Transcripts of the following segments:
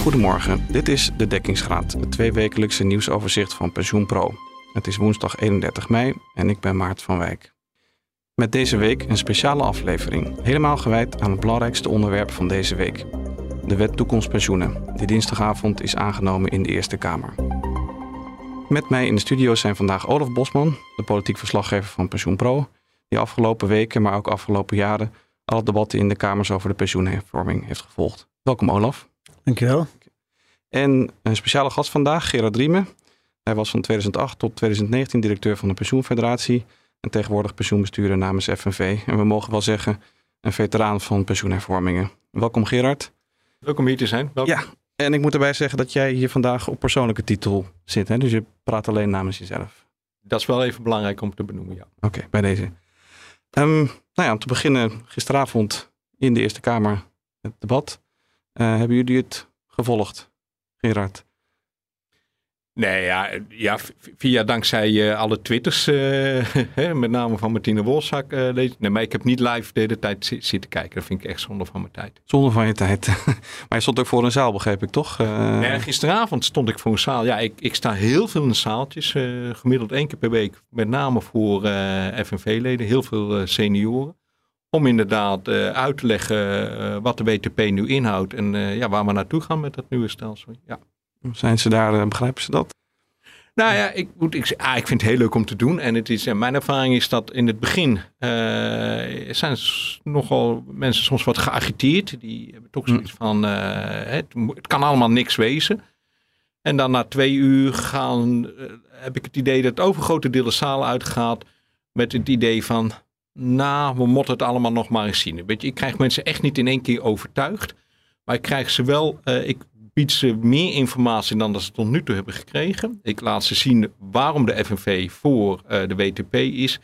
Goedemorgen, dit is De Dekkingsgraad, het tweewekelijkse nieuwsoverzicht van PensioenPro. Het is woensdag 31 mei en ik ben Maart van Wijk. Met deze week een speciale aflevering, helemaal gewijd aan het belangrijkste onderwerp van deze week. De wet toekomstpensioenen, die dinsdagavond is aangenomen in de Eerste Kamer. Met mij in de studio zijn vandaag Olaf Bosman, de politiek verslaggever van PensioenPro, die afgelopen weken, maar ook afgelopen jaren, alle debatten in de Kamers over de pensioenhervorming heeft gevolgd. Welkom Olaf. Dankjewel. En een speciale gast vandaag, Gerard Riemen. Hij was van 2008 tot 2019 directeur van de Pensioenfederatie en tegenwoordig pensioenbestuurder namens FNV. En we mogen wel zeggen, een veteraan van pensioenhervormingen. Welkom Gerard. Leuk om hier te zijn. Welkom. Ja, en ik moet erbij zeggen dat jij hier vandaag op persoonlijke titel zit. Hè? Dus je praat alleen namens jezelf. Dat is wel even belangrijk om te benoemen, ja. Oké, bij deze. Um, nou ja, om te beginnen, gisteravond in de Eerste Kamer het debat. Uh, hebben jullie het gevolgd, Gerard? Nee, ja, ja via dankzij uh, alle twitters, uh, met name van Martine Wolzak. Uh, nee, maar ik heb niet live de hele tijd zitten kijken. Dat vind ik echt zonde van mijn tijd. Zonde van je tijd. maar je stond ook voor een zaal, begreep ik toch? Nee, gisteravond stond ik voor een zaal. Ja, ik, ik sta heel veel in zaaltjes, gemiddeld één keer per week. Met name voor FNV-leden, heel veel senioren. Om inderdaad uit te leggen wat de WTP nu inhoudt en ja, waar we naartoe gaan met dat nieuwe stelsel. Ja. Zijn ze daar, eh, begrijpen ze dat? Nou ja, ik, moet, ik, ah, ik vind het heel leuk om te doen. En het is, mijn ervaring is dat in het begin uh, zijn nogal mensen soms wat geagiteerd. Die hebben toch zoiets van, uh, het, het, kan allemaal niks wezen. En dan na twee uur gaan, uh, heb ik het idee dat het overgrote deel de zaal uitgaat met het idee van, nou, we moeten het allemaal nog maar eens zien. Weet je, ik krijg mensen echt niet in één keer overtuigd. Maar ik krijg ze wel, ik biedt ze meer informatie dan dat ze tot nu toe hebben gekregen. Ik laat ze zien waarom de FNV voor uh, de WTP is.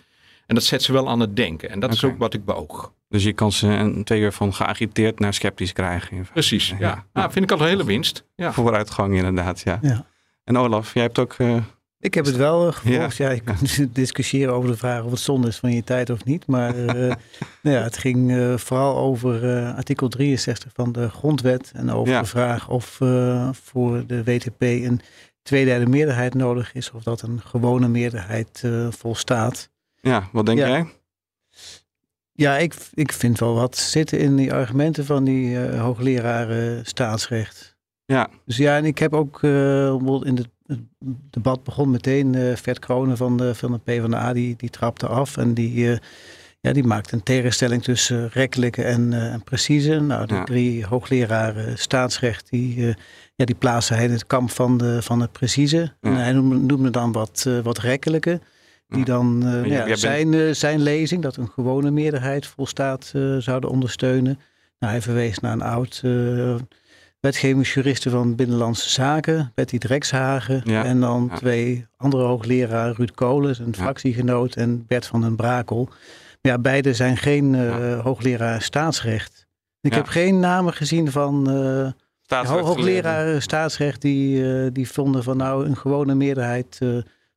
En dat zet ze wel aan het denken. En dat okay. is ook wat ik beoog. Dus je kan ze een twee uur van geagiteerd naar sceptisch krijgen. Precies, ja. ja. ja. vind ik al een hele winst. Ja. Vooruitgang inderdaad, ja. ja. En Olaf, jij hebt ook... Uh, ik heb het wel uh, gevolgd. Ja, ja ik kan discussiëren over de vraag of het zonde is van je tijd of niet. Maar uh, nou ja, het ging uh, vooral over artikel 63 van de grondwet. En over ja. de vraag of voor de WTP een tweederde meerderheid nodig is. Of dat een gewone meerderheid volstaat. Ja, wat denk ja. jij? Ja, ik, ik vind wel wat zitten in die argumenten van die hoogleraren staatsrecht. Ja. Dus ja, en ik heb ook in de het debat begon meteen. Uh, Vert Kronen van de, van de PvdA, die, die trapte af. En die, uh, ja, die maakte een tegenstelling tussen rekkelijke en, uh, en precieze. Nou, de ja. drie hoogleraren staatsrecht, die, ja, die plaatsen hij in het kamp van, de, van het precieze. Ja. En hij noemde, noemde dan wat, wat rekkelijke. Die dan ja, ja, zijn, bent... zijn lezing, dat een gewone meerderheid volstaat, zouden ondersteunen. Nou, hij verwees naar een oud wetgevingsjuristen van Binnenlandse Zaken, Betty Drekshagen. Ja. En dan ja. twee andere hoogleraren, Ruud Kolens, een fractiegenoot, en Bert van den Brakel. Maar ja, beide zijn geen uh, hoogleraar staatsrecht. Ik heb geen namen gezien van uh, hoogleraren staatsrecht die, uh, die vonden van nou een gewone meerderheid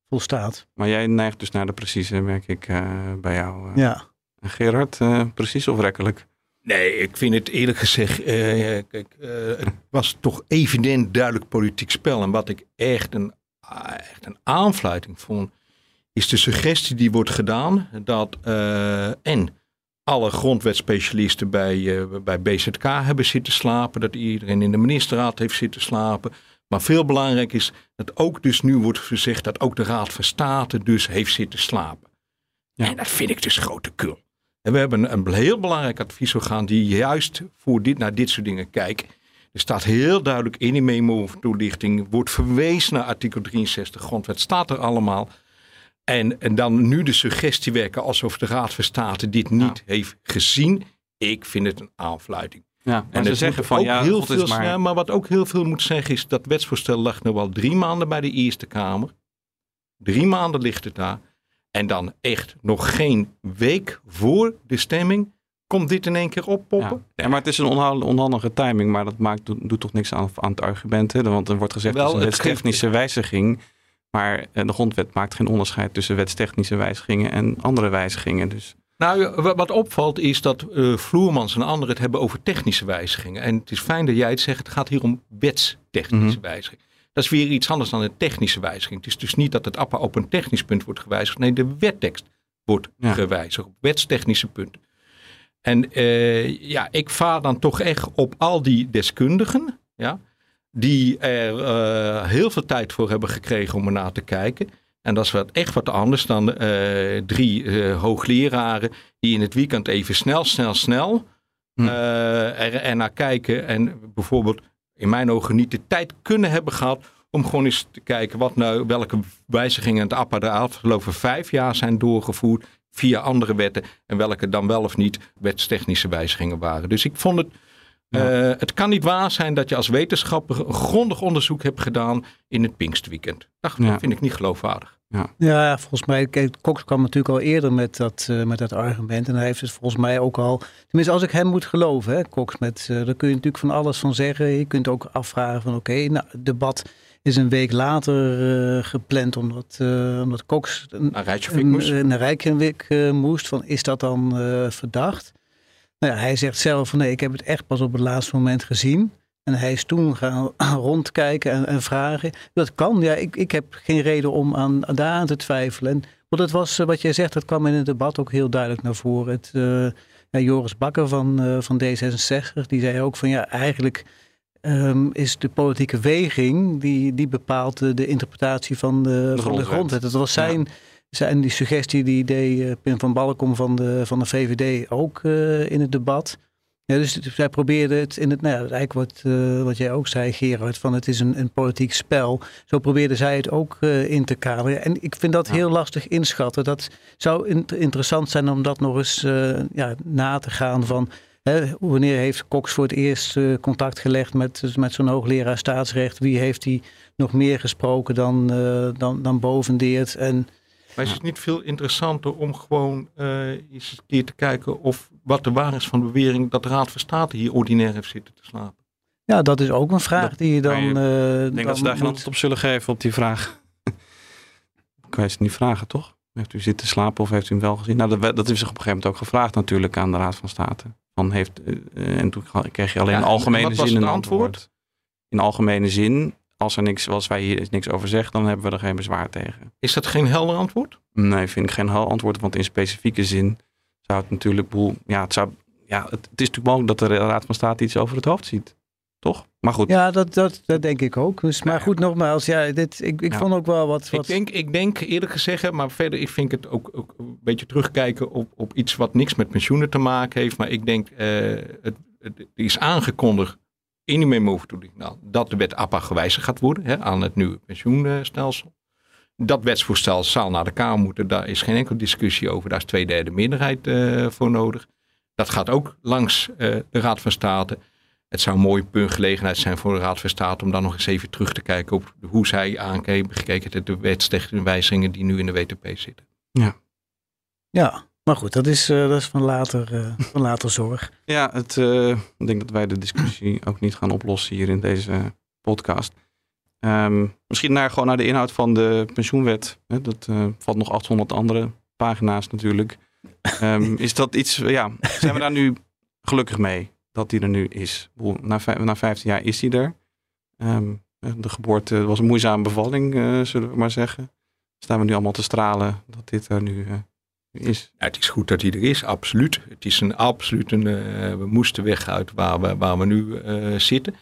volstaat. Maar jij neigt dus naar de precieze, merk ik bij jou. ja. Gerard, precies of rekkelijk? Nee, ik vind het eerlijk gezegd, uh, kijk, uh, het was toch evident duidelijk politiek spel. En wat ik echt een, echt een aanfluiting vond, is de suggestie die wordt gedaan dat en alle grondwetspecialisten bij, bij BZK hebben zitten slapen, dat iedereen in de ministerraad heeft zitten slapen. Maar veel belangrijk is dat ook dus nu wordt gezegd dat ook de Raad van State dus heeft zitten slapen. Ja. En dat vind ik dus grote kul. En we hebben een heel belangrijk adviesorgaan die juist voor dit, naar dit soort dingen kijkt. Er staat heel duidelijk in die memo-toelichting, wordt verwezen naar artikel 63 grondwet, staat er allemaal. En, en dan nu de suggestie werken alsof de Raad van State dit niet ja. heeft gezien. Ik vind het een aanfluiting. Ja, en ze zeggen van ja, heel veel maar... Snel, maar wat ook heel veel moet zeggen is dat wetsvoorstel lag nu al drie maanden bij de Eerste Kamer. Drie maanden ligt het daar. En dan echt nog geen week voor de stemming komt dit in één keer oppoppen. Ja. ja maar het is een onhandige timing, maar dat maakt, doet, doet toch niks aan, aan het argument. Hè? Want er wordt gezegd dat het een wetstechnische geeft... wijziging. Maar de grondwet maakt geen onderscheid tussen wetstechnische wijzigingen en andere wijzigingen. Dus Nou, wat opvalt is dat uh, Vloermans en anderen het hebben over technische wijzigingen. En het is fijn dat jij het zegt, het gaat hier om wetstechnische mm wijzigingen. Dat is weer iets anders dan een technische wijziging. Het is dus niet dat het APA op een technisch punt wordt gewijzigd. Nee, de wettekst wordt gewijzigd op wetstechnische punten. En uh, ja, ik vaar dan toch echt op al die deskundigen, ja, die er uh, heel veel tijd voor hebben gekregen om ernaar te kijken. En dat is wat, echt wat anders dan uh, drie hoogleraren die in het weekend even snel, snel, snel hm. er, er naar kijken. En bijvoorbeeld in mijn ogen niet de tijd kunnen hebben gehad om gewoon eens te kijken wat nou, welke wijzigingen het APA de afgelopen vijf jaar zijn doorgevoerd via andere wetten en welke dan wel of niet wetstechnische wijzigingen waren. Dus ik vond het, uh, het kan niet waar zijn dat je als wetenschapper een grondig onderzoek hebt gedaan in het Pinkstweekend. Dat ja. vind ik niet geloofwaardig. Ja. ja, volgens mij, Cox kwam natuurlijk al eerder met dat, uh, met dat argument. En hij heeft het volgens mij ook al, tenminste als ik hem moet geloven, hè, Cox, met, uh, daar kun je natuurlijk van alles van zeggen. Je kunt ook afvragen van oké, okay, nou, debat is een week later uh, gepland omdat, omdat Cox naar Rijkjavik moest. Naar moest. Van, is dat dan verdacht? Nou ja, hij zegt zelf van nee, ik heb het echt pas op het laatste moment gezien. En hij is toen gaan rondkijken en, en vragen. Dat kan, ja, ik, ik heb geen reden om aan, daar aan te twijfelen. En, want het was, wat jij zegt, dat kwam in het debat ook heel duidelijk naar voren. Het, ja, Joris Bakker van, van D66, die zei ook van ja, eigenlijk um, is de politieke weging die, die bepaalt de, interpretatie van de, de, van de grondwet. Dat was zijn, zijn die suggestie die deed Pim van Balkom van de, van de VVD ook uh, in het debat. Ja, dus zij probeerde het in het, nou ja, eigenlijk wat, uh, wat jij ook zei, Gerard, van het is een, een politiek spel. Zo probeerde zij het ook uh, in te kaderen. En ik vind dat ja. heel lastig inschatten. Dat zou in, interessant zijn om dat nog eens uh, ja, na te gaan van wanneer heeft Cox voor het eerst contact gelegd met, dus met zo'n hoogleraar staatsrecht? Wie heeft hij nog meer gesproken dan, dan, dan Bovendeert? En, maar is het niet veel interessanter om gewoon eens een keer te kijken of wat de waar is van de bewering dat de Raad van State hier ordinair heeft zitten te slapen? Ja, dat is ook een vraag die je dan. Je, ik denk dat ze daar geen antwoord op zullen geven op die vraag. kan je ze niet vragen, toch? Heeft u zitten slapen of heeft u hem wel gezien? Nou, dat, dat is zich op een gegeven moment ook gevraagd natuurlijk aan de Raad van State heeft, eh, en toen kreeg je alleen ja, algemene zin een antwoord. In algemene zin, als er niks, als wij hier niks over zeggen, dan hebben we er geen bezwaar tegen. Is dat geen helder antwoord? Nee, vind ik geen helder antwoord, want in specifieke zin zou het natuurlijk boel, ja, het zou, ja, het, het is natuurlijk mogelijk dat de Raad van State iets over het hoofd ziet. Toch? Maar goed. Ja, dat, dat, dat denk ik ook. Dus, maar goed, nogmaals, ja, dit, ik, ik vond ook wel wat, wat... Ik, denk, ik denk eerlijk gezegd, maar verder, ik vind het ook, ook een beetje terugkijken op, op iets wat niks met pensioenen te maken heeft. Maar ik denk, uh, het, het, is aangekondigd in die memo nou, dat de wet APA gewijzigd gaat worden hè, aan het nieuwe pensioenstelsel. Dat wetsvoorstel zal naar de Kamer moeten, daar is geen enkele discussie over. Daar is twee derde meerderheid uh, voor nodig. Dat gaat ook langs uh, de Raad van State. Het zou een mooie punt gelegenheid zijn voor de Raad van State om dan nog eens even terug te kijken op hoe zij aankeken, gekeken naar de wetstechnische wijzigingen die nu in de WTP zitten. Ja, ja maar goed, dat is, uh, dat is van, later, uh, van later zorg. Ja, het, uh, ik denk dat wij de discussie ook niet gaan oplossen hier in deze podcast. Um, misschien naar, gewoon naar de inhoud van de pensioenwet. Hè, dat valt nog 800 andere pagina's natuurlijk. Um, is dat iets, ja, zijn we daar nu gelukkig mee? dat die er nu is. Na, na 15 jaar is hij er. Um, de geboorte was een moeizame bevalling, uh, zullen we maar zeggen. Staan we nu allemaal te stralen dat dit er nu uh, is. Ja, het is goed dat hij er is, absoluut. Het is een absoluut een, uh, we moesten weg uit waar we, waar we nu zitten.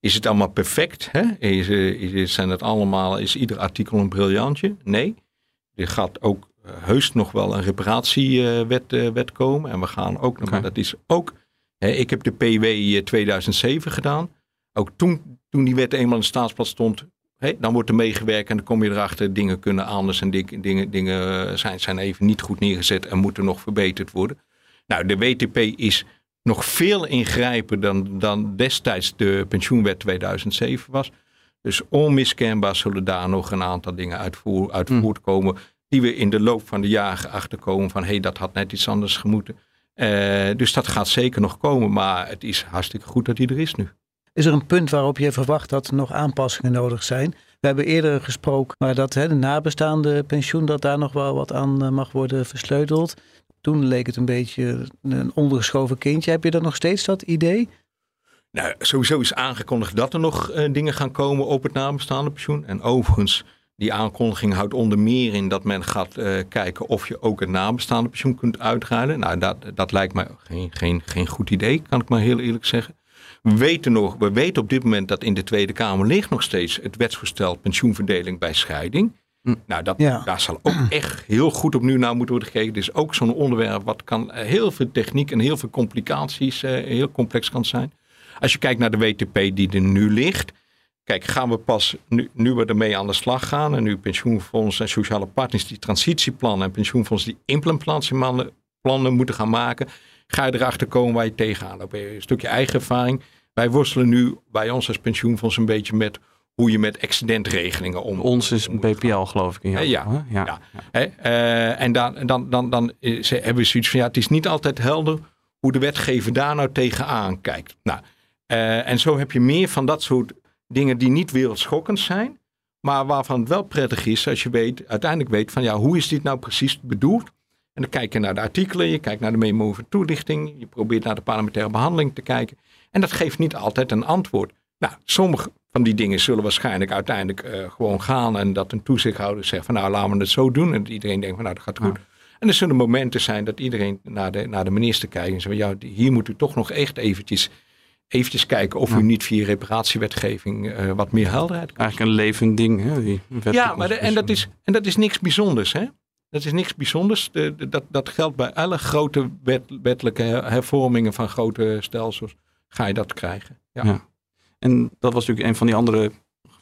Is het allemaal perfect? Hè? Is, is, zijn het allemaal, is ieder artikel een briljantje? Nee. Er gaat ook heus nog wel een reparatiewet wet komen. En we gaan ook nog, okay. maar dat is ook ik heb de PW 2007 gedaan. Ook toen, toen die wet eenmaal in de staatsblad stond, dan wordt er meegewerkt en dan kom je erachter, dingen kunnen anders en dingen, dingen, dingen zijn, zijn even niet goed neergezet en moeten nog verbeterd worden. Nou, de WTP is nog veel ingrijper dan, dan destijds de pensioenwet 2007 was. Dus onmiskenbaar zullen daar nog een aantal dingen uit, voort, uit mm. voortkomen. Die we in de loop van de jaren achterkomen van hé, hey, dat had net iets anders gemoeten. Uh, dus dat gaat zeker nog komen, maar het is hartstikke goed dat hij er is nu. Is er een punt waarop je verwacht dat er nog aanpassingen nodig zijn? We hebben eerder gesproken maar dat hè, de nabestaande pensioen, dat daar nog wel wat aan uh, mag worden versleuteld. Toen leek het een beetje een ondergeschoven kindje. Heb je dan nog steeds dat idee? Nou, sowieso is aangekondigd dat er nog uh, dingen gaan komen op het nabestaande pensioen. En overigens, die aankondiging houdt onder meer in dat men gaat uh, kijken of je ook het nabestaande pensioen kunt uitruilen. Nou, dat, dat lijkt mij geen, geen, geen goed idee, kan ik maar heel eerlijk zeggen. We weten, nog, we weten op dit moment dat in de Tweede Kamer ligt nog steeds het wetsvoorstel pensioenverdeling bij scheiding. Hm. Nou, dat, daar zal ook echt heel goed op nu naar moeten worden gekeken. Dit is ook zo'n onderwerp wat kan eh, heel veel techniek en heel veel complicaties, uh, heel complex kan zijn. Als je kijkt naar de WTP die er nu ligt. Kijk, gaan we pas nu, nu we ermee aan de slag gaan. En nu pensioenfonds en sociale partners die transitieplannen en pensioenfonds die implementatieplannen moeten gaan maken. Ga je erachter komen waar je tegenaan loopt. Een stukje eigen ervaring. Wij worstelen nu bij ons als pensioenfonds een beetje met hoe je met excedentregelingen om. Ons is BPL, geloof ik. In ja, ja, ja. ja. Uh, en dan, dan, dan, dan hebben we zoiets van ja, het is niet altijd helder hoe de wetgever daar nou tegenaan kijkt. Nou, uh, en zo heb je meer van dat soort dingen die niet wereldschokkend zijn, maar waarvan het wel prettig is als je weet, uiteindelijk weet van ja, hoe is dit nou precies bedoeld? En dan kijk je naar de artikelen, je kijkt naar de memo over toelichting, je probeert naar de parlementaire behandeling te kijken. En dat geeft niet altijd een antwoord. Nou, sommige van die dingen zullen waarschijnlijk uiteindelijk uh, gewoon gaan en dat een toezichthouder zegt van nou laten we het zo doen en iedereen denkt van nou dat gaat goed. En er zullen momenten zijn dat iedereen naar de, naar de minister kijkt en zegt ja hier moet u toch nog echt eventjes eventjes kijken of u niet via reparatiewetgeving uh, wat meer helderheid krijgt. Eigenlijk een levend ding. Hè, die ja, maar en, dat is, en dat is niks bijzonders. Hè? Dat is niks bijzonders. De, dat, dat geldt bij alle grote wet, wettelijke hervormingen van grote stelsels. Ga je dat krijgen. Ja. ja. En dat was natuurlijk een van die andere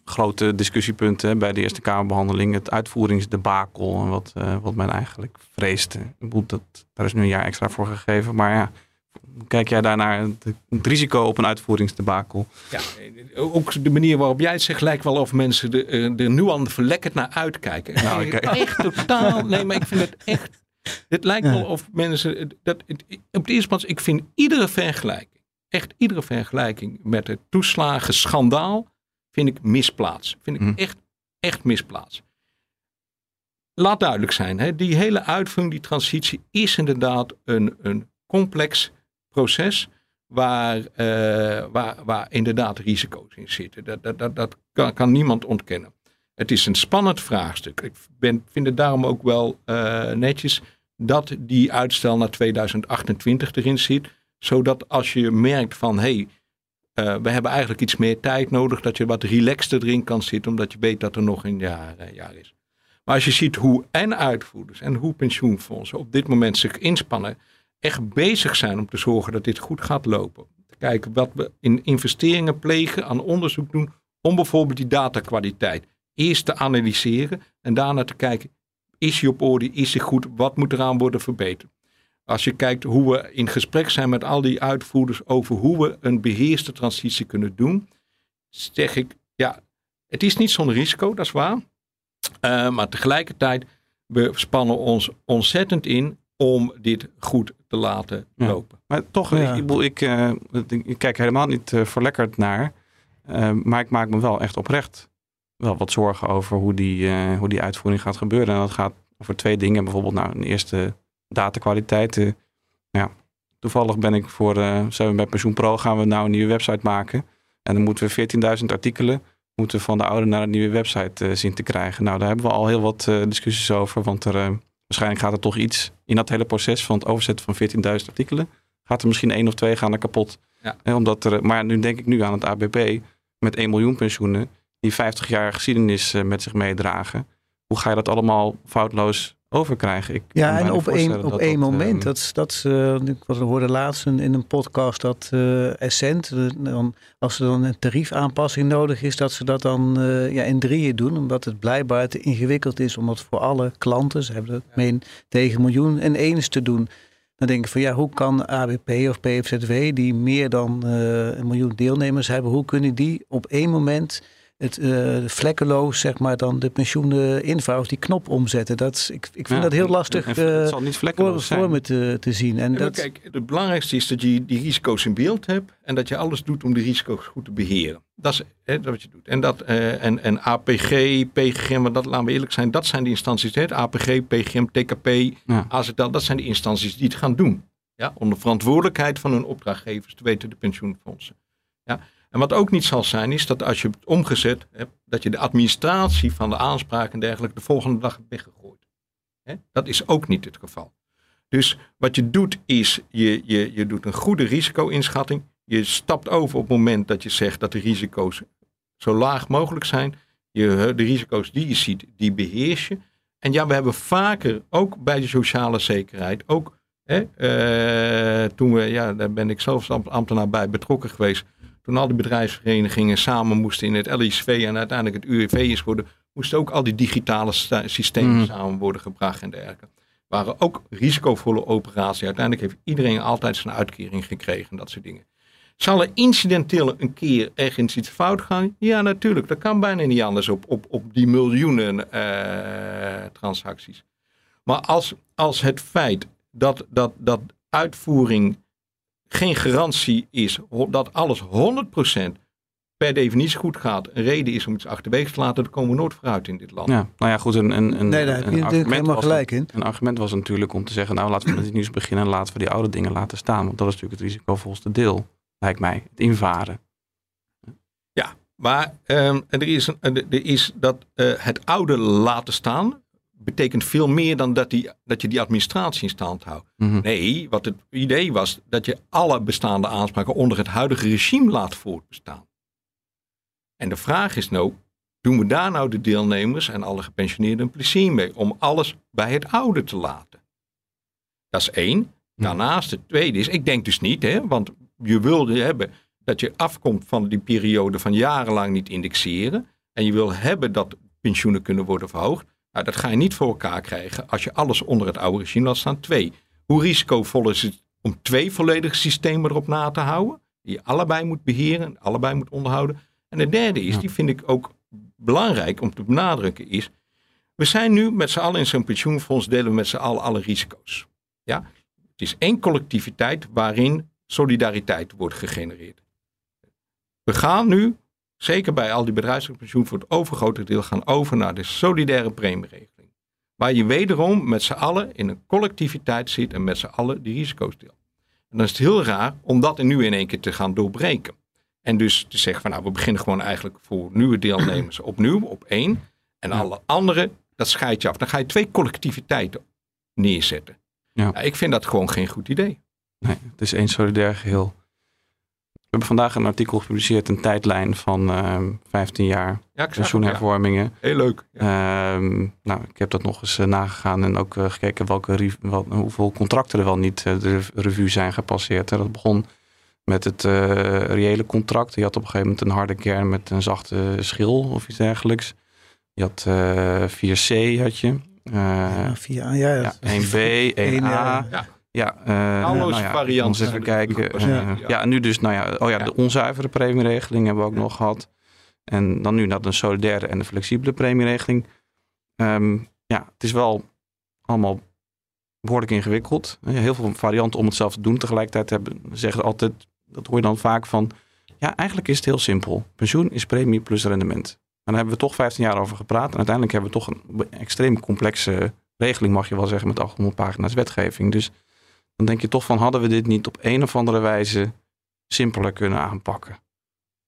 grote discussiepunten bij de Eerste Kamerbehandeling. Het uitvoeringsdebakel. En wat, uh, wat men eigenlijk vreesde. Dat, daar is nu een jaar extra voor gegeven. Maar ja, kijk jij daarnaar het risico op een uitvoeringsdebakel? Ja, ook de manier waarop jij het zegt lijkt wel of mensen er, eh, er nu al verlekkerd naar uitkijken. Nou, ik echt totaal. Nee, maar ik vind het echt. Het lijkt wel of mensen. Dat, op de eerste plaats, ik vind iedere vergelijking, echt iedere vergelijking met het toeslagenschandaal, vind ik misplaats. Vind ik hm. echt, echt misplaats. Laat duidelijk zijn, hè, die hele uitvoering, die transitie, is inderdaad een, een complex proces waar, uh, waar, waar inderdaad risico's in zitten. Dat, dat, dat, dat kan, kan, niemand ontkennen. Het is een spannend vraagstuk. Ik ben, vind het daarom ook wel uh, netjes dat die uitstel naar 2028 erin zit. Zodat als je merkt van hé, hey, uh, we hebben eigenlijk iets meer tijd nodig, dat je wat relaxter erin kan zitten, omdat je weet dat er nog een jaar, jaar is. Maar als je ziet hoe en uitvoerders en hoe pensioenfondsen op dit moment zich inspannen echt bezig zijn om te zorgen dat dit goed gaat lopen. Te kijken wat we in investeringen plegen, aan onderzoek doen, om bijvoorbeeld die datakwaliteit eerst te analyseren en daarna te kijken, is die op orde, is die goed, wat moet eraan worden verbeterd. Als je kijkt hoe we in gesprek zijn met al die uitvoerders over hoe we een beheerste transitie kunnen doen, zeg ik, ja, het is niet zonder risico, dat is waar. Uh, maar tegelijkertijd, we spannen ons ontzettend in om dit goed te laten lopen. Maar toch, ik, ik, uh, ik, kijk helemaal niet uh, verlekkerd naar. Uh, maar ik maak me wel echt oprecht wel wat zorgen over hoe die, hoe die uitvoering gaat gebeuren. En dat gaat over twee dingen. Bijvoorbeeld nou, een eerste datakwaliteit. ja, toevallig ben ik voor, zijn we bij PensioenPro gaan we nou een nieuwe website maken. En dan moeten we 14.000 artikelen moeten van de oude naar een nieuwe website zien te krijgen. Nou, daar hebben we al heel wat discussies over. Want er Waarschijnlijk gaat er toch iets in dat hele proces van het overzetten van 14.000 artikelen. Gaat er misschien één of twee gaan er kapot. Ja. omdat er, maar nu denk ik nu aan het ABP met 1 miljoen pensioenen. Die 50 jaar geschiedenis eh, met zich meedragen. Hoe ga je dat allemaal foutloos overkrijgen. Ik ja, en op één, op één moment. Uh, dat dat uh, ik hoorde laatst in een podcast dat uh, Essent, dan, als er dan een tariefaanpassing nodig is, dat ze dat dan ja, in drieën doen. Omdat het blijkbaar te ingewikkeld is om het voor alle klanten, ze hebben het meen tegen miljoen en eens te doen. Dan denk ik van ja, hoe kan ABP of PFZW, die meer dan een miljoen deelnemers hebben, hoe kunnen die op één moment het uh, vlekkeloos, zeg maar, dan de pensioenen invouwen of die knop omzetten. Dat, ik, ik vind dat heel lastig uh, het zal niet vlekkeloos voor, voor me te, te zien. En dat... Kijk, het belangrijkste is dat je die risico's in beeld hebt en dat je alles doet om die risico's goed te beheren. Dat is hè, wat je doet. En, dat, uh, en, en APG, PGM, maar dat laten we eerlijk zijn, dat zijn die instanties. Hè, APG, PGM, TKP, ja. AZL, dat zijn de instanties die het gaan doen. Ja, onder verantwoordelijkheid van hun opdrachtgevers, te weten de pensioenfondsen. Ja. En wat ook niet zal zijn, is dat als je het omgezet hebt, dat je de administratie van de aanspraak en dergelijke de volgende dag hebt weggegooid. Dat is ook niet het geval. Dus wat je doet is, je, je, je doet een goede risico-inschatting. Je stapt over op het moment dat je zegt dat de risico's zo laag mogelijk zijn. Je, de risico's die je ziet, die beheers je. En ja, we hebben vaker, ook bij de sociale zekerheid, ook uh, toen we, ja, daar ben ik zelfs ambtenaar bij betrokken geweest toen al die bedrijfsverenigingen samen moesten in het LISV en uiteindelijk het UWV is geworden, moesten ook al die digitale systemen mm. samen worden gebracht en dergelijke. Waren ook risicovolle operaties. Uiteindelijk heeft iedereen altijd zijn uitkering gekregen, dat soort dingen. Zal er incidenteel een keer ergens iets fout gaan? Ja, natuurlijk. Dat kan bijna niet anders op, op, op die miljoenen uh, transacties. Maar als, als het feit dat, dat, dat uitvoering geen garantie is dat alles 100% per definitie goed gaat, een reden is om iets achterwege te laten, dan komen we nooit vooruit in dit land. Ja, nou ja, goed. Een, een, een, nee, daar heb je natuurlijk helemaal gelijk in. Een argument was natuurlijk om te zeggen, nou laten we met iets nieuws beginnen en laten we die oude dingen laten staan. Want dat is natuurlijk het risicovolste deel, lijkt mij, het invaren. Ja, maar um, er, is, er is dat uh, het oude laten staan, betekent veel meer dan dat, die, dat je die administratie in stand houdt. Mhm. Nee, wat het idee was dat je alle bestaande aanspraken onder het huidige regime laat voortbestaan. En de vraag is nou, doen we daar nou de deelnemers en alle gepensioneerden een plezier mee om alles bij het oude te laten? Dat is één. Daarnaast, het tweede is, ik denk dus niet, hè, want je wilde hebben dat je afkomt van die periode van jarenlang niet indexeren. En je wil hebben dat pensioenen kunnen worden verhoogd. Nou, dat ga je niet voor elkaar krijgen als je alles onder het oude regime laat staan. Twee, hoe risicovol is het om twee volledige systemen erop na te houden? Die je allebei moet beheren, allebei moet onderhouden. En de derde is, die vind ik ook belangrijk om te benadrukken, is... We zijn nu met z'n allen in zo'n pensioenfonds, delen we met z'n allen alle risico's. Ja? Het is één collectiviteit waarin solidariteit wordt gegenereerd. We gaan nu zeker bij al die bedrijfspensioen voor het overgrote deel gaan over naar de solidaire premieregeling. Waar je wederom met z'n allen in een collectiviteit zit en met z'n allen die risico's deelt. En dan is het heel raar om dat nu in één keer te gaan doorbreken. En dus te zeggen van nou, we beginnen gewoon eigenlijk voor nieuwe deelnemers opnieuw op één. En alle anderen, dat scheid je af. Dan ga je twee collectiviteiten neerzetten. Ja. ik vind dat gewoon geen goed idee. Nee, het is één solidair geheel. We hebben vandaag een artikel gepubliceerd, een tijdlijn van uh, ehm, 15 jaar ja, pensioenhervormingen. Heel leuk. Ja. Uh, nou, ik heb dat nog eens uh, nagegaan en ook uh, gekeken welke wel, hoeveel contracten er wel niet uh, de revue zijn gepasseerd. Dat begon met het reële contract. Je had op een gegeven moment een harde kern met een zachte schil of iets dergelijks. Je had 4C had je. ja, 4A, ja. ja 1B, 1A. Ja. Ja, uh, nou ja, variant. Even kijken. Uh, ja. nu dus, nou ja, oh ja, de onzuivere premieregeling hebben we ook nog gehad. En dan nu naar de solidaire en de flexibele premieregeling. Um, ja, het is wel allemaal behoorlijk ingewikkeld. Heel veel varianten om het zelf te doen. Tegelijkertijd hebben, zeggen altijd, dat hoor je dan vaak van, ja, eigenlijk is het heel simpel. Pensioen is premie plus rendement. En daar hebben we toch 15 jaar over gepraat. En uiteindelijk hebben we toch een extreem complexe regeling, mag je wel zeggen, met 800 pagina's wetgeving. Dus dan denk je toch van hadden we dit niet op een of andere wijze simpeler kunnen aanpakken?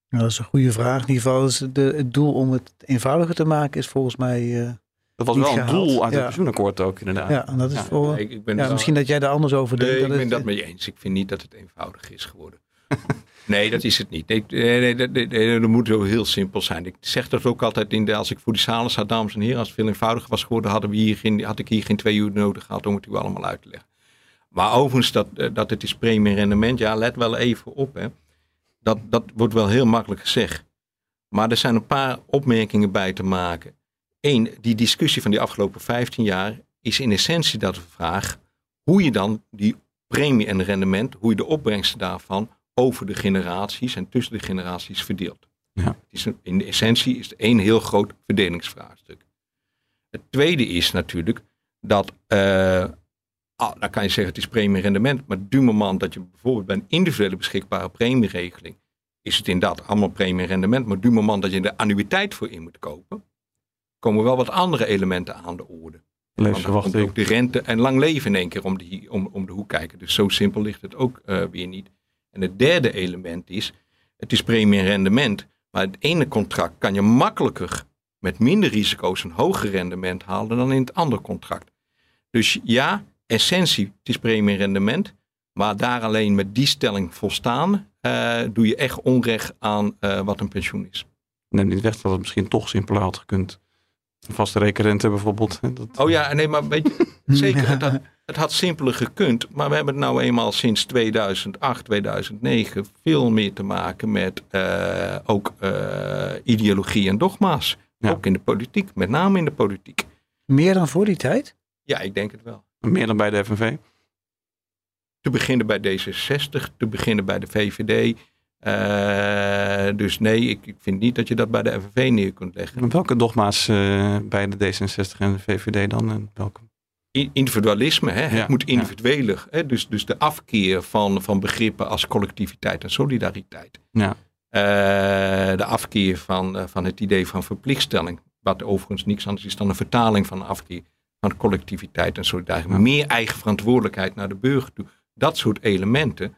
Nou, dat is een goede vraag. In ieder geval is de, het doel om het eenvoudiger te maken is volgens mij. Uh, dat was wel een doel uit het pensioenakkoord ook inderdaad. Ja, en dat is voor. Ik, ik ben ja, misschien dat jij daar anders over denkt. Nee, ik ben dat met je eens. Ik vind niet dat het eenvoudig is geworden. nee, dat is het niet. Nee, nee, nee, nee, dat moet zo heel simpel zijn. Ik zeg dat ook altijd in de, als ik voor die zalen zat, dames en heren, als het veel eenvoudiger was geworden, hadden we hier geen, had ik hier geen twee uur nodig gehad om het u allemaal uit te leggen. Maar overigens, dat, eh, dat het is premie rendement, ja, let wel even op. Hè. Dat, dat wordt wel heel makkelijk gezegd. Maar er zijn een paar opmerkingen bij te maken. Eén, die discussie van die afgelopen 15 jaar is in essentie dat de vraag hoe je dan die premie en rendement, hoe je de opbrengsten daarvan over de generaties en tussen de generaties verdeelt. Ja. Het is een- in de essentie is het één heel groot verdelingsvraagstuk. Het tweede is natuurlijk dat, eh ah, dan kan je zeggen het is premierendement, maar du moment dat je bijvoorbeeld bij een individuele beschikbare premieregeling, is het inderdaad allemaal premierendement, maar du moment dat je er annuïteit voor in moet kopen, komen wel wat andere elementen aan de orde. Want dan komt Levensverwachting. ook de rente en lang leven in één keer om, die, om, om de hoek kijken. Dus zo simpel ligt het ook eh, weer niet. En het derde element is, het is premie rendement. Maar het ene contract kan je makkelijker met minder risico's een hoger rendement halen dan in het andere contract. Dus ja, essentie, het is premie rendement. Maar daar alleen met die stelling volstaan, eh, doe je echt onrecht aan eh, wat een pensioen is. Neem niet weg dat het misschien toch simpeler had gekund. Een vaste rekenrente bijvoorbeeld. hè, Dat, Oh ja, nee, maar weet je, zeker, het had, het had simpeler gekund. Maar we hebben het nou eenmaal sinds 2008, 2009 veel meer te maken met eh, ook eh, ideologie en dogma's. Ja. Ook in de politiek, met name in de politiek. Meer dan voor die tijd? Ja, ik denk het wel. Meer dan bij de FNV. Te beginnen bij D66, te beginnen bij de VVD. Eh, dus nee, ik, ik vind niet dat je dat bij de FNV neer kunt leggen. Welke dogma's eh, bij de D66 en de VVD dan? En welke? I- individualisme, hè? Ja, het moet ja. individueler. Hè? Dus, dus de afkeer van, van begrippen als collectiviteit en solidariteit. Ja. Eh, de afkeer van, eh, van het idee van verplichtstelling. Wat overigens niks anders is dan een vertaling van de afkeer van collectiviteit en solidariteit. Ja. Meer eigen verantwoordelijkheid naar de burger toe. Dat soort elementen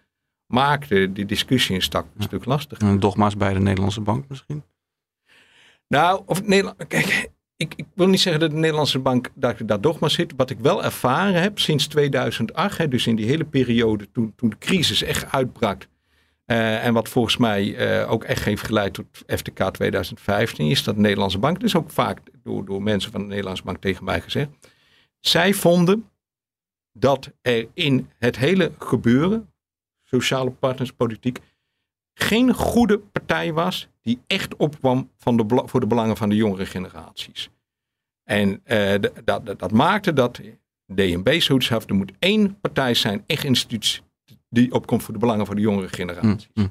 maakten die discussie een, stak, een Ja. stuk lastiger. En dogma's bij de Nederlandse bank misschien? Nou, of Nederland, kijk, ik, ik wil niet zeggen dat de Nederlandse bank ik daar dogma zit. Wat ik wel ervaren heb sinds 2008, hè, dus in die hele periode toen, toen de crisis echt uitbrak. eh, en wat volgens mij eh, ook echt heeft geleid tot FTK 2015, is dat de Nederlandse bank, dus ook vaak door, door mensen van de Nederlandse bank tegen mij gezegd. Zij vonden dat er in het hele gebeuren, sociale partnerspolitiek, geen goede partij was die echt opkwam van de, voor de belangen van de jongere generaties. En eh, dat, dat, dat maakte dat DNB zoiets had, er moet één partij zijn, echt institutie, die opkomt voor de belangen van de jongere generaties. Hm, hm.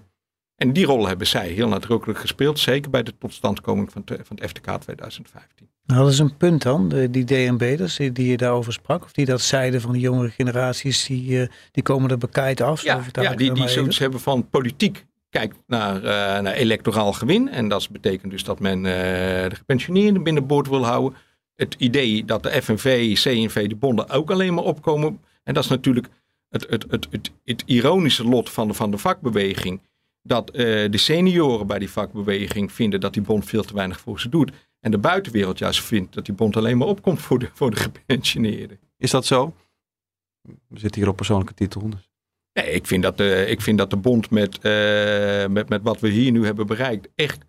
En die rol hebben zij heel nadrukkelijk gespeeld, zeker bij de totstandkoming van, het- van het FTK 2015. Nou, dat is een punt dan, de, die DNB'ers die, die je daarover sprak. Of die dat zeiden van de jongere generaties, die, eh, die komen er bekijkt af. Ja, die, die zoiets hebben van politiek kijkt naar, eh, naar electoraal gewin. En dat betekent dus dat men eh, de gepensioneerden binnenboord wil houden. Het idee dat de FNV, CNV, de bonden ook alleen maar opkomen. En dat is natuurlijk het, het, het, het, het ironische lot van de, van de vakbeweging. Dat eh, de senioren bij die vakbeweging vinden dat die bond veel te weinig voor ze doet. En de buitenwereld juist vindt dat die bond alleen maar opkomt voor de, voor de gepensioneerden. Is dat zo? We zitten hier op persoonlijke titel. Dus. Nee, ik vind dat de, ik vind dat de bond met, eh, met, met wat we hier nu hebben bereikt echt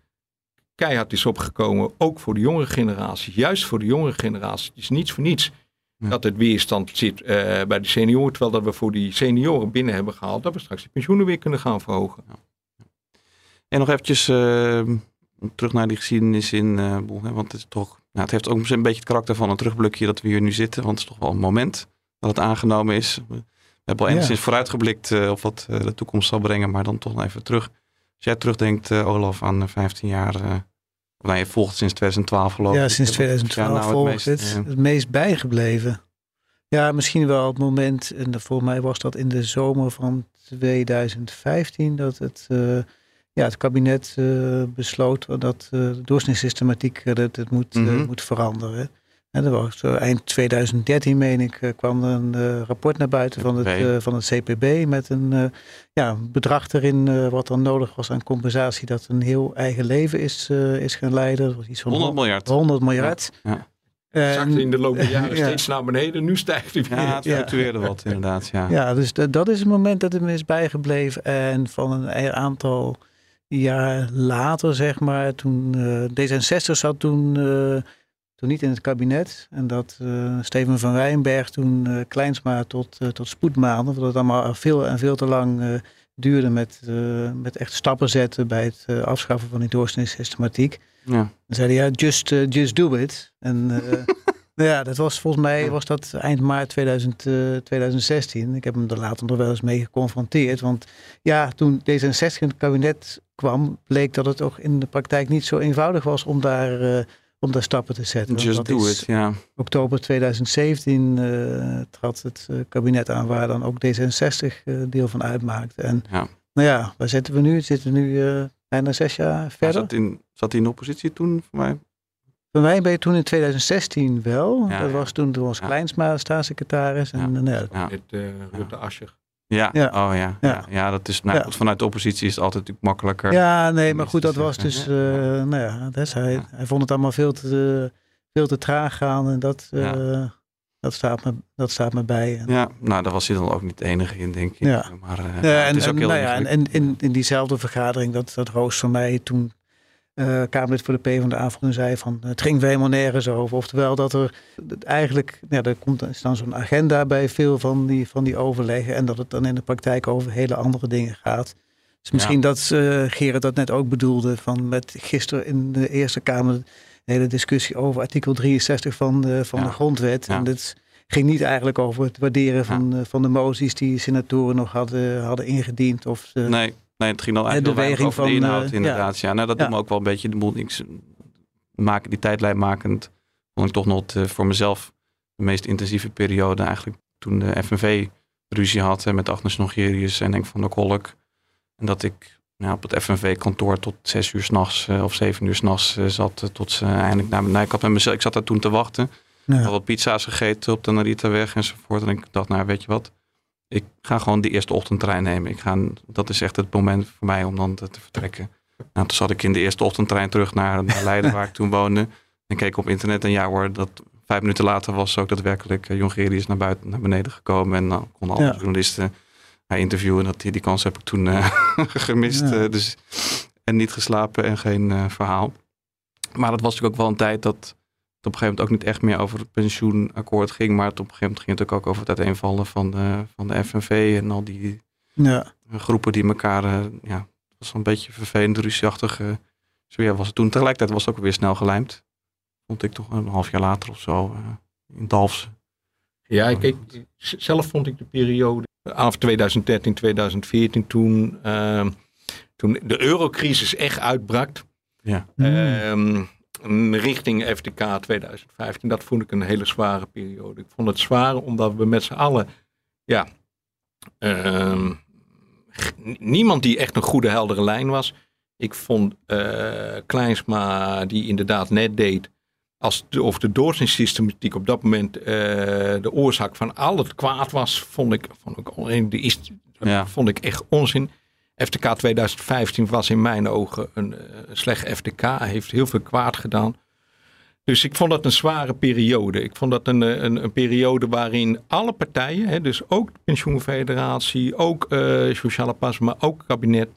keihard is opgekomen. Ook voor de jongere generatie. Juist voor de jongere generatie. Het is niets voor niets Ja. dat het weerstand zit eh, bij de senioren. Terwijl dat we voor die senioren binnen hebben gehaald. Dat we straks de pensioenen weer kunnen gaan verhogen. En nog eventjes eh, terug naar die geschiedenis in eh Boel. Hè, want het, is toch, nou, het heeft ook een beetje het karakter van een terugblikje dat we hier nu zitten. Want het is toch wel een moment dat het aangenomen is. We hebben al Ja. enigszins vooruitgeblikt eh, op wat eh, de toekomst zal brengen. Maar dan toch even terug. Als jij terugdenkt, Olaf, aan eh, 15 jaar. of nou, je volgt sinds 2012 geloof ik. Ja, sinds Wat is jou 2012 nou volgens het meest, het, meest bijgebleven. Ja, misschien wel het moment, en voor mij was dat in de zomer van 2015, dat het, ja, het kabinet eh, besloot dat eh, de doorsnitssystematiek eh, dat het moet, Mhm. moet veranderen. En dat was zo eind 2013, meen ik, kwam er een eh, rapport naar buiten van het, CPB. eh, van het CPB met een eh, ja, bedrag erin eh, wat dan nodig was aan compensatie dat een heel eigen leven is, eh, is gaan leiden. Dat was iets van 100 miljard. 100 miljard. Ja. En- in de loop der jaren ja. steeds naar beneden. Nu stijgt hij weer. Ja, het Ja. fluctueerde wat inderdaad. Ja. Ja, dus dat, dat is het moment dat het me is bijgebleven. En van een aantal jaar later, zeg maar, toen eh, D66 zat toen, eh, toen niet in het kabinet. En dat eh, Steven van Rijnberg toen Kleinsma tot, tot spoedmaanden, omdat het allemaal veel en veel te lang duurde met, met echt stappen zetten bij het afschaffen van die doorsnitssystematiek. Ja. Dan zei hij, ja, just, just do it. En, ja, dat was volgens mij was dat eind maart 2000, uh, 2016. Ik heb hem er later nog wel eens mee geconfronteerd. Want ja, toen D66 in het kabinet kwam, bleek dat het toch in de praktijk niet zo eenvoudig was om daar, uh, om daar stappen te zetten. Just do it, ja. Oktober 2017 uh, trad het kabinet aan waar dan ook D66 deel van uitmaakte. En Ja. nou ja, waar zitten we nu? Zitten we nu eh, bijna zes jaar verder? zat, in, zat hij in oppositie toen voor mij? Bij mij ben je toen in 2016 wel. Ja, dat ja. was toen, toen was Ja. Kleinsma staatssecretaris. En, Ja. nou ja, Ja. Met eh, Rutte Ascher. Ja, Ja. oh ja. Ja. Ja. ja. dat is, nou, Ja. vanuit de oppositie is het altijd natuurlijk makkelijker. Ja, nee, maar goed, dat was dus, Ja. eh, nou ja, dat is hij, Ja. hij vond het allemaal veel te, veel te traag gaan en dat, eh, Ja. dat, staat, me, dat staat me bij. En, Ja, nou, daar was hij dan ook niet de enige in, denk ik. Ja. Maar eh, Ja, het en, is ook en, heel nou ja, en, en in, in diezelfde vergadering dat, dat Roos van mij toen eh Kamerlid voor de PvdA toen zei van het ging er helemaal nergens over. Oftewel dat er dat eigenlijk, ja, er komt is dan zo'n agenda bij veel van die, van die overleggen en dat het dan in de praktijk over hele andere dingen gaat. Dus misschien dat eh Gerard dat net ook bedoelde van met gisteren in de Eerste Kamer een hele discussie over artikel 63 van de, van Ja. de grondwet. Ja. En dit ging niet eigenlijk over het waarderen van, eh, van de moties die senatoren nog hadden, hadden ingediend. Of ze- Nee, nee, het ging dan de eigenlijk weinig beweging over de van, inhoud, eh, inderdaad. Ja, nou, dat Ja. doet me ook wel een beetje de boel. Ik maken, die tijdlijn makend, vond ik toch nog het, eh, voor mezelf de meest intensieve periode. Eigenlijk toen de FNV ruzie had hè, met Agnes Nogerius en Henk van der Kolk. En dat ik nou, op het FNV-kantoor tot zes uur s'nachts uh, of zeven uur s'nachts uh, zat. Uh, tot ze eindelijk naar beneden. Ik, had met mezelf, ik zat daar toen te wachten. Ja. Ik had wat pizza's gegeten op de Narita-weg enzovoort. En ik dacht, nou weet je wat, ik ga gewoon de eerste ochtendtrein nemen. Ik ga, dat is echt het moment voor mij om dan te, te vertrekken. Nou, toen zat ik in de eerste ochtendtrein terug naar, naar Leiden, waar ik toen woonde. En keek op internet en ja hoor, dat vijf minuten later was ook daadwerkelijk uh, Jongerius naar buiten, naar beneden gekomen. En dan konden alle Ja. journalisten haar interviewen. Dat, die, die kans heb ik toen uh, gemist. Ja. Uh, dus, en niet geslapen en geen verhaal. Maar dat was natuurlijk ook wel een tijd dat op een gegeven moment ook niet echt meer over het pensioenakkoord ging. Maar het op een gegeven moment ging het ook over het uiteenvallen van de, van de FNV en al die ja. groepen die elkaar, uh, ja, het was een beetje vervelend, rusieachtige sfeer was het toen. Tegelijkertijd was het ook weer snel gelijmd. Vond ik toch een half jaar later of zo uh, in Dalfsen. Ja, ik, ik, zelf vond ik de periode af 2013, 2014 toen, uh, toen de eurocrisis echt uitbrak. Ja. Mm. Richting FTK 2015, dat vond ik een hele zware periode. Ik vond het zwaar omdat we met z'n allen, ja, uh, niemand die echt een goede heldere lijn was. Ik vond uh, Kleinsma die inderdaad net deed, als de, of de doorsnitssystematiek op dat moment uh, de oorzaak van al het kwaad was, vond ik, vond ik, de is, ja. vond ik echt onzin. FTK 2015 was in mijn ogen een uh, slecht FTK, heeft heel veel kwaad gedaan. Dus ik vond dat een zware periode. Ik vond dat een, een, een periode waarin alle partijen, hè, dus ook de pensioenfederatie, ook uh, sociale pas, maar ook het kabinet,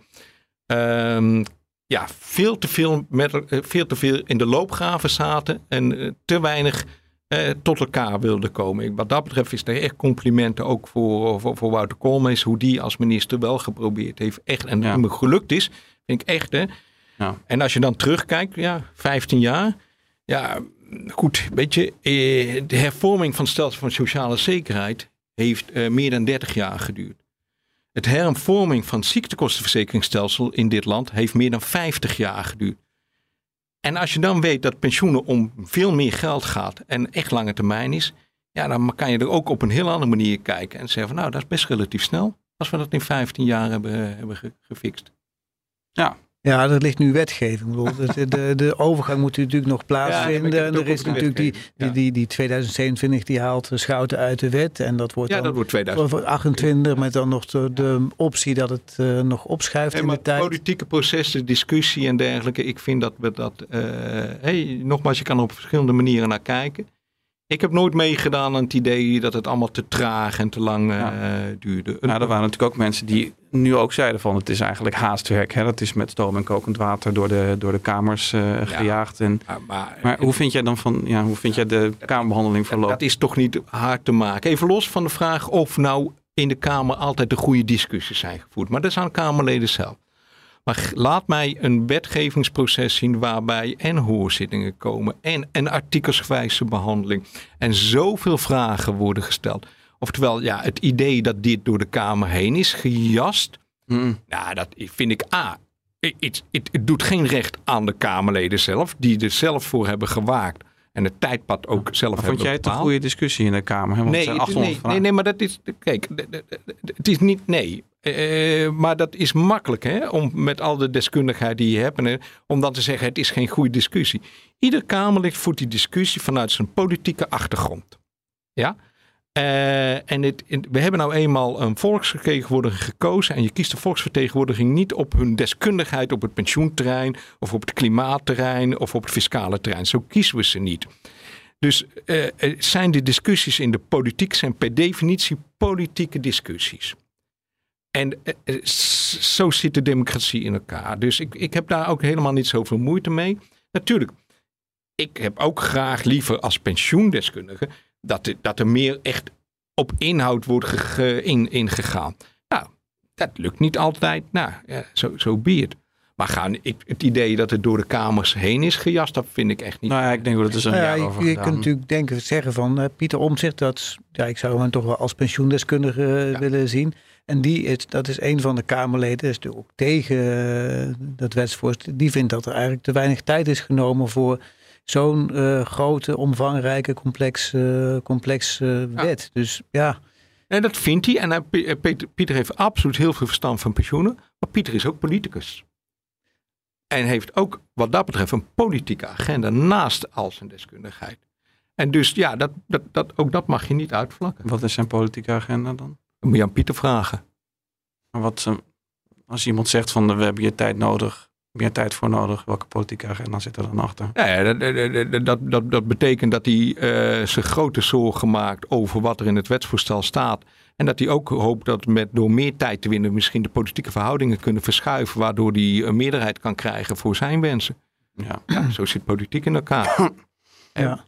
um, ja, veel te veel, met, veel te veel in de loopgraven zaten en te weinig uh, tot elkaar wilden komen. Wat dat betreft is er echt complimenten ook voor, voor, voor Wouter Koolmees, hoe die als minister wel geprobeerd heeft. Echt, en ja. me gelukt is, vind ik echt. Hè. Ja. En als je dan terugkijkt, ja, 15 jaar. Ja, goed, weet je, eh, de hervorming van het stelsel van sociale zekerheid heeft uh, meer dan 30 jaar geduurd. Het hervorming van het ziektekostenverzekeringsstelsel in dit land heeft meer dan 50 jaar geduurd. En als je dan weet dat pensioenen om veel meer geld gaat en echt lange termijn is, ja, dan kan je er ook op een heel andere manier kijken en zeggen van nou, dat is best relatief snel als we dat in 15 jaar hebben, hebben gefixt. Ja. Ja, er ligt nu wetgeving. De, de, de overgang moet natuurlijk nog plaatsvinden. Ja, en er is natuurlijk die, die, die, die 2027, die haalt Schouten uit de wet. En dat wordt ja, dan dat wordt 2028, met dan nog de, de optie dat het uh, nog opschuift hey, in de tijd. Politieke processen, discussie en dergelijke. Ik vind dat we dat... Uh, hey, nogmaals, je kan er op verschillende manieren naar kijken. Ik heb nooit meegedaan aan het idee dat het allemaal te traag en te lang uh, ja. duurde. Nou, er waren natuurlijk ook mensen die nu ook zeiden van het is eigenlijk haastwerk. Hè? Dat is met stoom en kokend water door de, door de kamers uh, gejaagd. En, ja, maar, maar, hoe vind jij dan van, ja, hoe vind jij de kamerbehandeling verlopen? Dat is toch niet hard te maken. Even los van de vraag of nou in de Kamer altijd de goede discussies zijn gevoerd. Maar dat is aan Kamerleden zelf. Maar laat mij een wetgevingsproces zien waarbij en hoorzittingen komen en een artikelsgewijze behandeling en zoveel vragen worden gesteld. Oftewel, ja, het idee dat dit door de Kamer heen is gejast, mm. nou, dat vind ik A. Het, het, het doet geen recht aan de Kamerleden zelf, die er zelf voor hebben gewaakt en het tijdpad ook zelf maar hebben Vond jij het een goede discussie in de Kamer? Nee, nee, nee, nee, maar dat is. Kijk, het is niet. Nee. Uh, maar dat is makkelijk, hè? Om met al de deskundigheid die je hebt, en, om dan te zeggen: het is geen goede discussie. Ieder Kamerlid voert die discussie vanuit zijn politieke achtergrond. Ja? Uh, en we hebben nou eenmaal een volksvertegenwoordiger gekozen. En je kiest de volksvertegenwoordiging niet op hun deskundigheid op het pensioenterrein, of op het klimaatterrein, of op het fiscale terrein. Zo kiezen we ze niet. Dus uh, zijn de discussies in de politiek zijn per definitie politieke discussies. En uh, zo zit de democratie in elkaar. Dus ik, ik heb daar ook helemaal niet zoveel moeite mee. Natuurlijk, ik heb ook graag liever als pensioendeskundige dat, er, dat er meer echt op inhoud wordt in, ingegaan. Nou, dat lukt niet altijd. Nou, zo, zo be Maar gaan, ik, het idee dat het door de kamers heen is gejast, dat vind ik echt niet. Nou ja, ik denk dat het is een nou jaar over Je, je kunt natuurlijk denken, zeggen van uh, Pieter Omtzigt, dat, ja, ik zou hem toch wel als pensioendeskundige uh, willen zien. En die is, dat is een van de Kamerleden, is natuurlijk ook tegen uh, dat wetsvoorstel. Die vindt dat er eigenlijk te weinig tijd is genomen voor zo'n uh, grote, omvangrijke, complex, uh, complex uh, wet. Dus ja. En dat vindt hij. En hij, Peter, Pieter heeft absoluut heel veel verstand van pensioenen. Maar Pieter is ook politicus. En heeft ook wat dat betreft een politieke agenda naast al zijn deskundigheid. En dus ja, dat, dat, dat, ook dat mag je niet uitvlakken. Wat is zijn politieke agenda dan? Dat moet je aan Pieter vragen. Maar wat, als iemand zegt van we hebben je tijd nodig meer tijd voor nodig? Welke politieke agenda zit er dan achter? Ja, dat, dat, dat, dat betekent dat hij uh, zich grote zorgen maakt over wat er in het wetsvoorstel staat. En dat hij ook hoopt dat met, door meer tijd te winnen misschien de politieke verhoudingen kunnen verschuiven. Waardoor hij een meerderheid kan krijgen voor zijn wensen. Ja, ja zo zit politiek in elkaar. ja.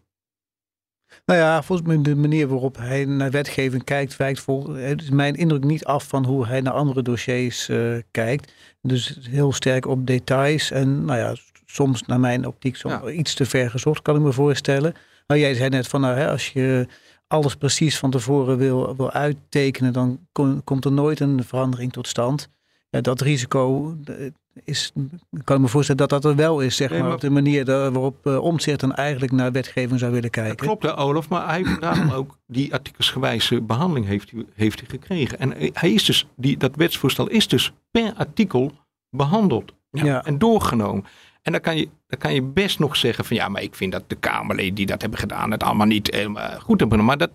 Nou ja, volgens mij de manier waarop hij naar wetgeving kijkt, wijkt vol, het is mijn indruk niet af van hoe hij naar andere dossiers uh, kijkt. Dus heel sterk op details en nou ja, soms naar mijn optiek soms iets te ver gezocht, kan ik me voorstellen. Nou, jij zei net van nou, hè, als je alles precies van tevoren wil, wil uittekenen, dan komt er nooit een verandering tot stand. Ja, dat risico is, kan ik me voorstellen dat dat er wel is, zeg maar, op de manier waarop uh, Omtzigt dan eigenlijk naar wetgeving zou willen kijken. klopt, hè, Olaf, maar hij heeft daarom ook die artikelsgewijze behandeling heeft, heeft hij gekregen. En hij is dus, die, dat wetsvoorstel is dus per artikel behandeld ja. en doorgenomen. En dan kan, je, dan kan je best nog zeggen van ja, maar ik vind dat de Kamerleden die dat hebben gedaan het allemaal niet helemaal goed hebben. Maar dat,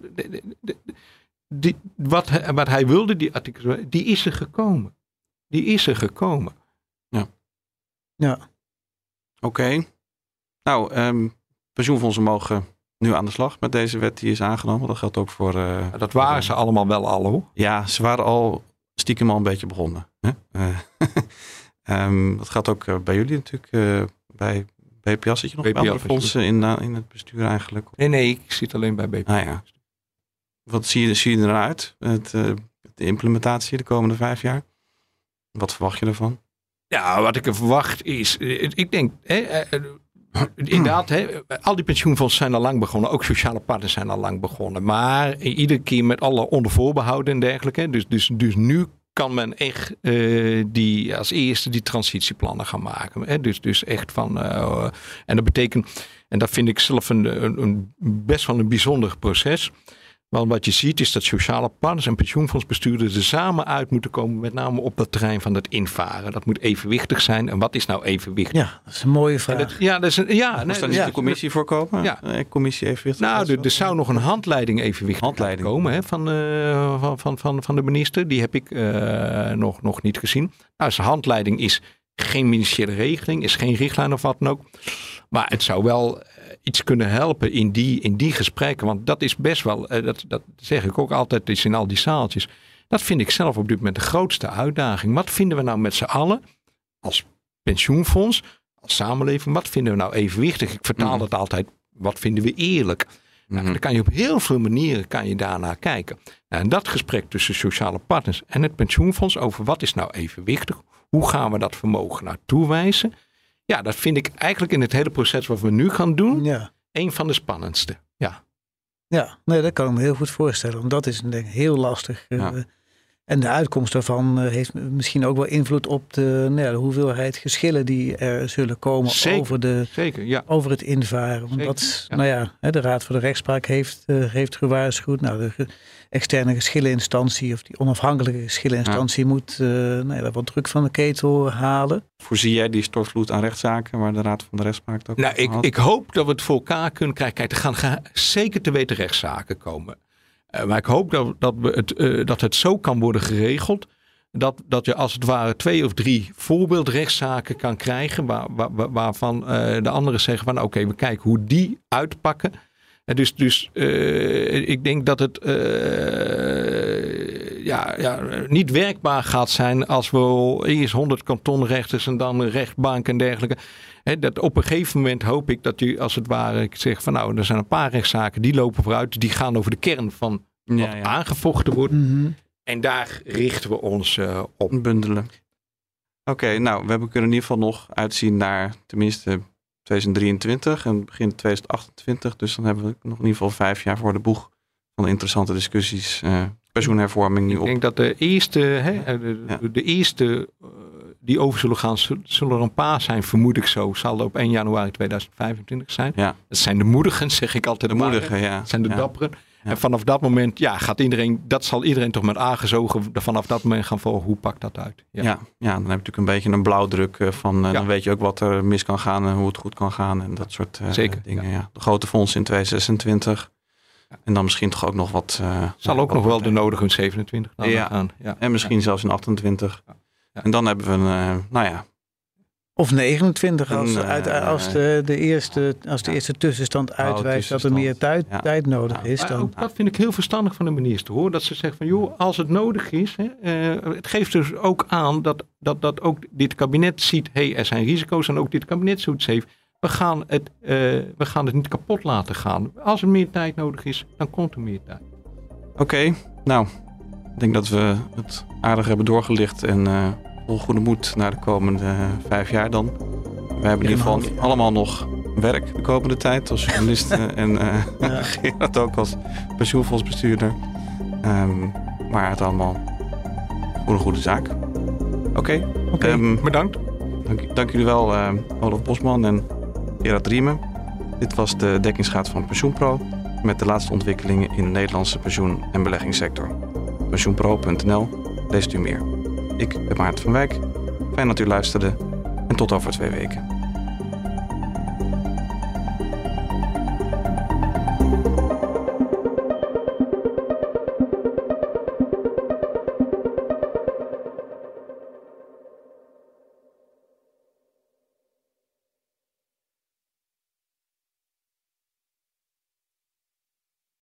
die, wat, wat hij wilde, die artikels, die is er gekomen. Die is er gekomen. Ja. Oké. Nou, um, pensioenfondsen mogen nu aan de slag met deze wet die is aangenomen. Dat geldt ook voor... Uh, dat waren ze allemaal wel al hoor. Ja, ze waren al stiekem al een beetje begonnen. Hè? um, dat gaat ook eh, bij jullie natuurlijk. Uh, bij BPS zit je nog bij fondsen in, in het bestuur eigenlijk? Nee, nee, ik zit alleen bij BPS. Ah, ja. Wat zie je, zie je eruit? Het, de implementatie de komende vijf jaar? Wat verwacht je ervan? Ja, wat ik er verwacht is, eh, ik denk, hè, eh, eh, inderdaad, hè, al die pensioenfondsen zijn al lang begonnen. Ook sociale partners zijn al lang begonnen. Maar iedere keer met alle ondervoorbehouden en dergelijke. Dus, dus, dus nu kan men echt die, als eerste die transitieplannen gaan maken. Hè? Dus, dus echt van. en dat betekent, en dat vind ik zelf een, een, een, best wel een bijzonder proces. Want wat je ziet is dat sociale partners en pensioenfondsbestuurders er samen uit moeten komen, met name op dat terrein van het invaren. Dat moet evenwichtig zijn. En wat is nou evenwichtig? Ja, dat is een mooie vraag. ja, dat is een, ja, nee, niet de commissie voorkomen? Ja. Een commissie evenwichtig. Nou, er, er, zou nog een handleiding evenwichtig handleiding. komen hè, van, uh, van, van, van, van de minister. Die heb ik uh, nog, nog niet gezien. Nou, zijn handleiding is geen ministeriële regeling, is geen richtlijn of wat dan ook. Maar het zou wel iets kunnen helpen in die, in die gesprekken. Want dat is best wel, eh, dat, dat zeg ik ook altijd is in al die zaaltjes. Dat vind ik zelf op dit moment de grootste uitdaging. Wat vinden we nou met z'n allen als pensioenfonds, als samenleving, wat vinden we nou evenwichtig? Ik vertaal dat altijd, wat vinden we eerlijk? Nou, mhm. dan kan je op heel veel manieren kan je daarnaar kijken. Nou, en dat gesprek tussen sociale partners en het pensioenfonds over wat is nou evenwichtig, hoe gaan we dat vermogen nou toewijzen? Ja, dat vind ik eigenlijk in het hele proces wat we nu gaan doen, Ja. een van de spannendste. Ja, Ja, nee, dat kan ik me heel goed voorstellen. Want dat is denk ik heel lastig. Eh, Ja. En de uitkomst daarvan eh, heeft misschien ook wel invloed op de, nou ja, de hoeveelheid geschillen die er zullen komen Zeker. over, de, zeker. Ja. over het invaren. Want Zeker, dat, nou ja, de Raad voor de Rechtspraak heeft, eh, heeft gewaarschuwd. Nou, de externe geschilleninstantie of die onafhankelijke geschilleninstantie moet eh, nou daar wat druk van de ketel halen. Voorzie jij die stortvloed aan rechtszaken waar de Raad van de Rechtspraak ook Nou, ik, had? ik hoop dat we het voor elkaar kunnen krijgen. Kijk, er gaan, gaan zeker te weten rechtszaken komen. Eh, maar ik hoop dat, dat, we het, eh, dat het zo kan worden geregeld. Dat, dat je als het ware twee of drie voorbeeldrechtszaken kan krijgen. Waar, waar- waar- waarvan eh, de anderen zeggen van oké, we kijken hoe die uitpakken. En dus dus eh, ik denk dat het eh, ja, ja, niet werkbaar gaat zijn als we eerst 100 kantonrechters en dan een rechtbank en dergelijke. Hè, dat op een gegeven moment hoop ik dat u als het ware ik zeg van nou, er zijn een paar rechtszaken die lopen vooruit. Die gaan over de kern van wat ja, ja. aangevochten wordt. En daar richten we ons eh, op. bundelen. Oké, nou, we hebben kunnen in ieder geval nog uitzien naar tenminste 2023 en begin 2028. Dus dan hebben we nog in ieder geval vijf jaar voor de boeg van interessante discussies. eh, pensioenhervorming nu Ik op. denk dat de eerste, hè, de, Ja. de eerste eh, die over zullen gaan, zul- zullen er een paar zijn, vermoed ik zo. Zal op 1 januari 2025 zijn. Ja. Dat zijn de moedigen, zeg ik altijd. De moedigen, ja. Dat zijn de ja. dapperen. Ja. En vanaf dat moment, ja, gaat iedereen, dat zal iedereen toch met aangezogen vanaf dat moment gaan volgen. Hoe pakt dat uit? Ja. ja, dan heb je natuurlijk een beetje een blauwdruk eh, van, eh, dan weet je ook wat er mis kan gaan en hoe het goed kan gaan en dat soort eh, Zeker, dingen. Ja. De grote fonds in 2026 Ja. en dan misschien toch ook nog wat. eh, Zal ook wat- nog wel de nodige 27 dan Ja. gaan. Ja. En misschien zelfs in 28. Ja. Ja. En dan hebben we een, nou ja, Of 29 als, uit, als, de, de eerste, als de eerste tussenstand uitwijst dat er meer tijd, Ja. tijd nodig Ja. is. Dan, ook dat vind ik heel verstandig van de minister hoor. Dat ze zegt van joh, als het nodig is. Hè, eh, het geeft dus ook aan dat, dat, dat ook dit kabinet ziet. Hé, hey, er zijn risico's. En ook dit kabinet zoiets heeft. We gaan, het, eh, we gaan het niet kapot laten gaan. Als er meer tijd nodig is, dan komt er meer tijd. Oké, nou, ik denk dat we het aardig hebben doorgelicht en eh goede moed naar de komende eh, vijf jaar dan. We hebben in ieder geval allemaal nog werk de komende tijd als journalisten en eh Ja. Gerard ook als pensioenfondsbestuurder. Ehm, maar het allemaal voor een goede zaak. Oké, Oké. ehm, Bedankt. dank, dank jullie wel eh, Olaf Bosman en Gerard Riemen. Dit was de dekkingsgraad van PensioenPro met de laatste ontwikkelingen in de Nederlandse pensioen- en beleggingssector. Pensioenpro.nl, leest u meer. Ik ben Maarten van Wijk. Fijn dat u luisterde en tot over twee weken.